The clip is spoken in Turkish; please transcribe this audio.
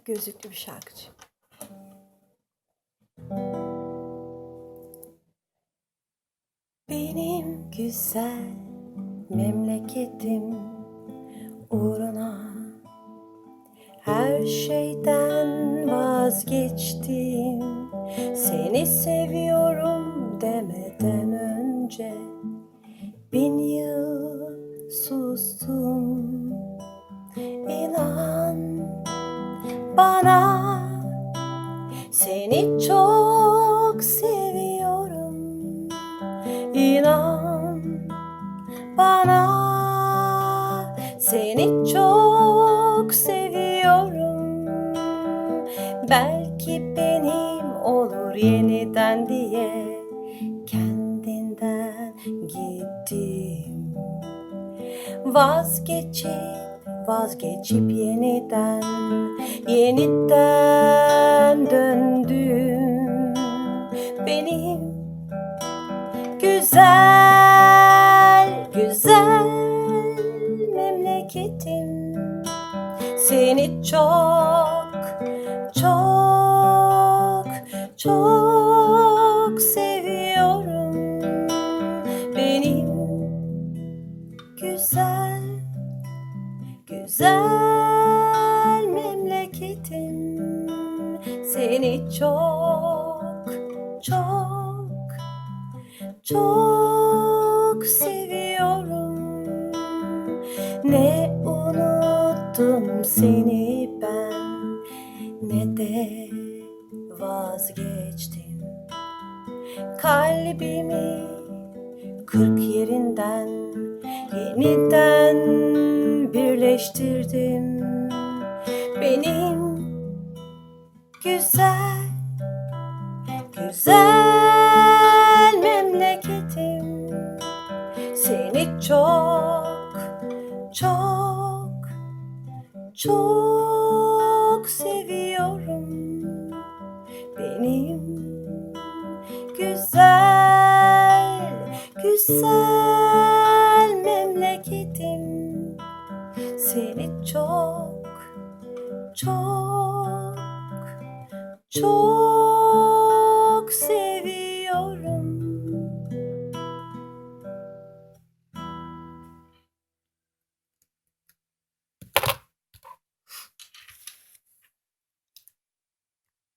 açık gözlüklü bir şarkıcı. Benim güzel memleketim uğruna her şeyden vazgeçtim Seni seviyorum demeden önce Bin yıl sustum İnan bana. Seni çok seviyorum. İnan bana. Seni çok seviyorum. Belki benim olur yeniden diye Kendinden gittim. Vazgeçip vazgeçip yeniden Yeniden döndüm. Benim güzel güzel memleketim seni çok çok çok seviyorum. Benim güzel güzel memleketim seni çok çok çok seviyorum. Ne unuttum seni ben ne de vazgeçtim. Kalbimi kırk yerinden yeniden birleştirdim benim güzel güzel memleketim. Seni çok çok çok seviyorum. Benim güzel güzel memleketim seni çok çok çok